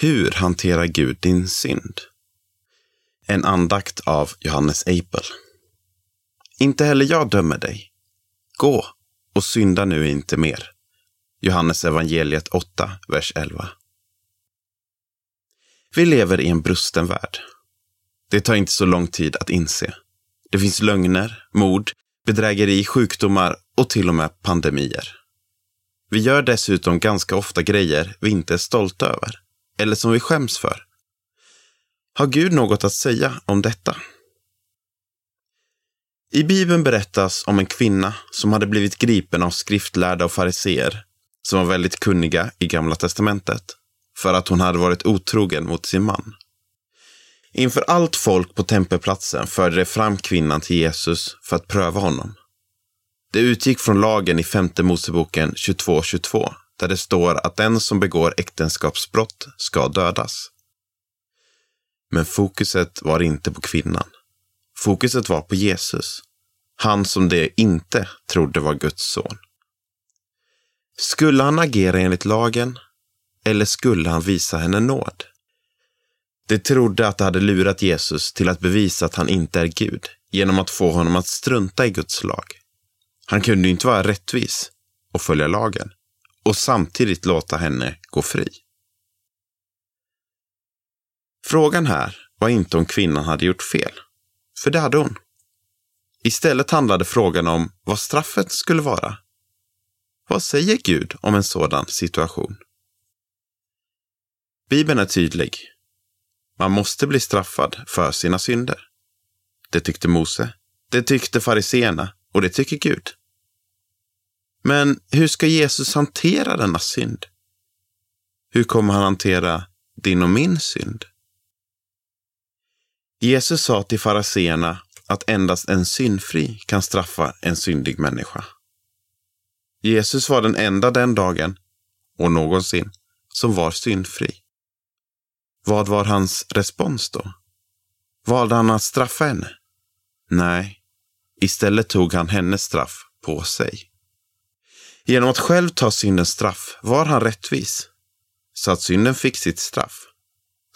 Hur hanterar Gud din synd? En andakt av Johannes Eipel. Inte heller jag dömer dig. Gå och synda nu inte mer. Johannes evangeliet 8, vers 11. Vi lever i en brusten värld. Det tar inte så lång tid att inse. Det finns lögner, mord, bedrägeri, sjukdomar och till och med pandemier. Vi gör dessutom ganska ofta grejer vi inte är stolta över, eller som vi skäms för. Har Gud något att säga om detta? I Bibeln berättas om en kvinna som hade blivit gripen av skriftlärda och fariseer som var väldigt kunniga i Gamla testamentet för att hon hade varit otrogen mot sin man. Inför allt folk på tempelplatsen förde de fram kvinnan till Jesus för att pröva honom. Det utgick från lagen i femte Moseboken 22.22 22, där det står att den som begår äktenskapsbrott ska dödas. Men fokuset var inte på kvinnan. Fokuset var på Jesus. Han som de inte trodde var Guds son. Skulle han agera enligt lagen eller skulle han visa henne nåd? De trodde att de hade lurat Jesus till att bevisa att han inte är Gud genom att få honom att strunta i Guds lag. Han kunde ju inte vara rättvis och följa lagen och samtidigt låta henne gå fri. Frågan här var inte om kvinnan hade gjort fel, för det hade hon. Istället handlade frågan om vad straffet skulle vara. Vad säger Gud om en sådan situation? Bibeln är tydlig. Man måste bli straffad för sina synder. Det tyckte Mose, det tyckte fariseerna och det tycker Gud. Men hur ska Jesus hantera denna synd? Hur kommer han hantera din och min synd? Jesus sa till fariseerna att endast en syndfri kan straffa en syndig människa. Jesus var den enda den dagen, och någonsin, som var syndfri. Vad var hans respons då? Valde han att straffa henne? Nej, istället tog han hennes straff på sig. Genom att själv ta syndens straff var han rättvis, så att synden fick sitt straff,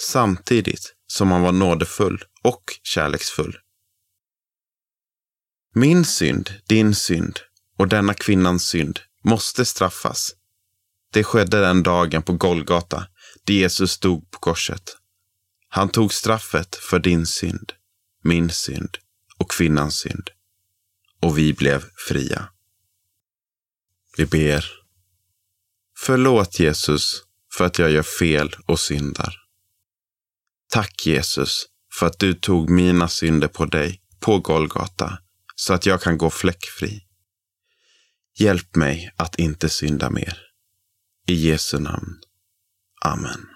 samtidigt som han var nådefull och kärleksfull. Min synd, din synd och denna kvinnans synd måste straffas. Det skedde den dagen på Golgata, där Jesus stod på korset. Han tog straffet för din synd, min synd och kvinnans synd. Och vi blev fria. Vi ber. Förlåt Jesus för att jag gör fel och syndar. Tack Jesus för att du tog mina synder på dig på Golgata så att jag kan gå fläckfri. Hjälp mig att inte synda mer. I Jesu namn. Amen.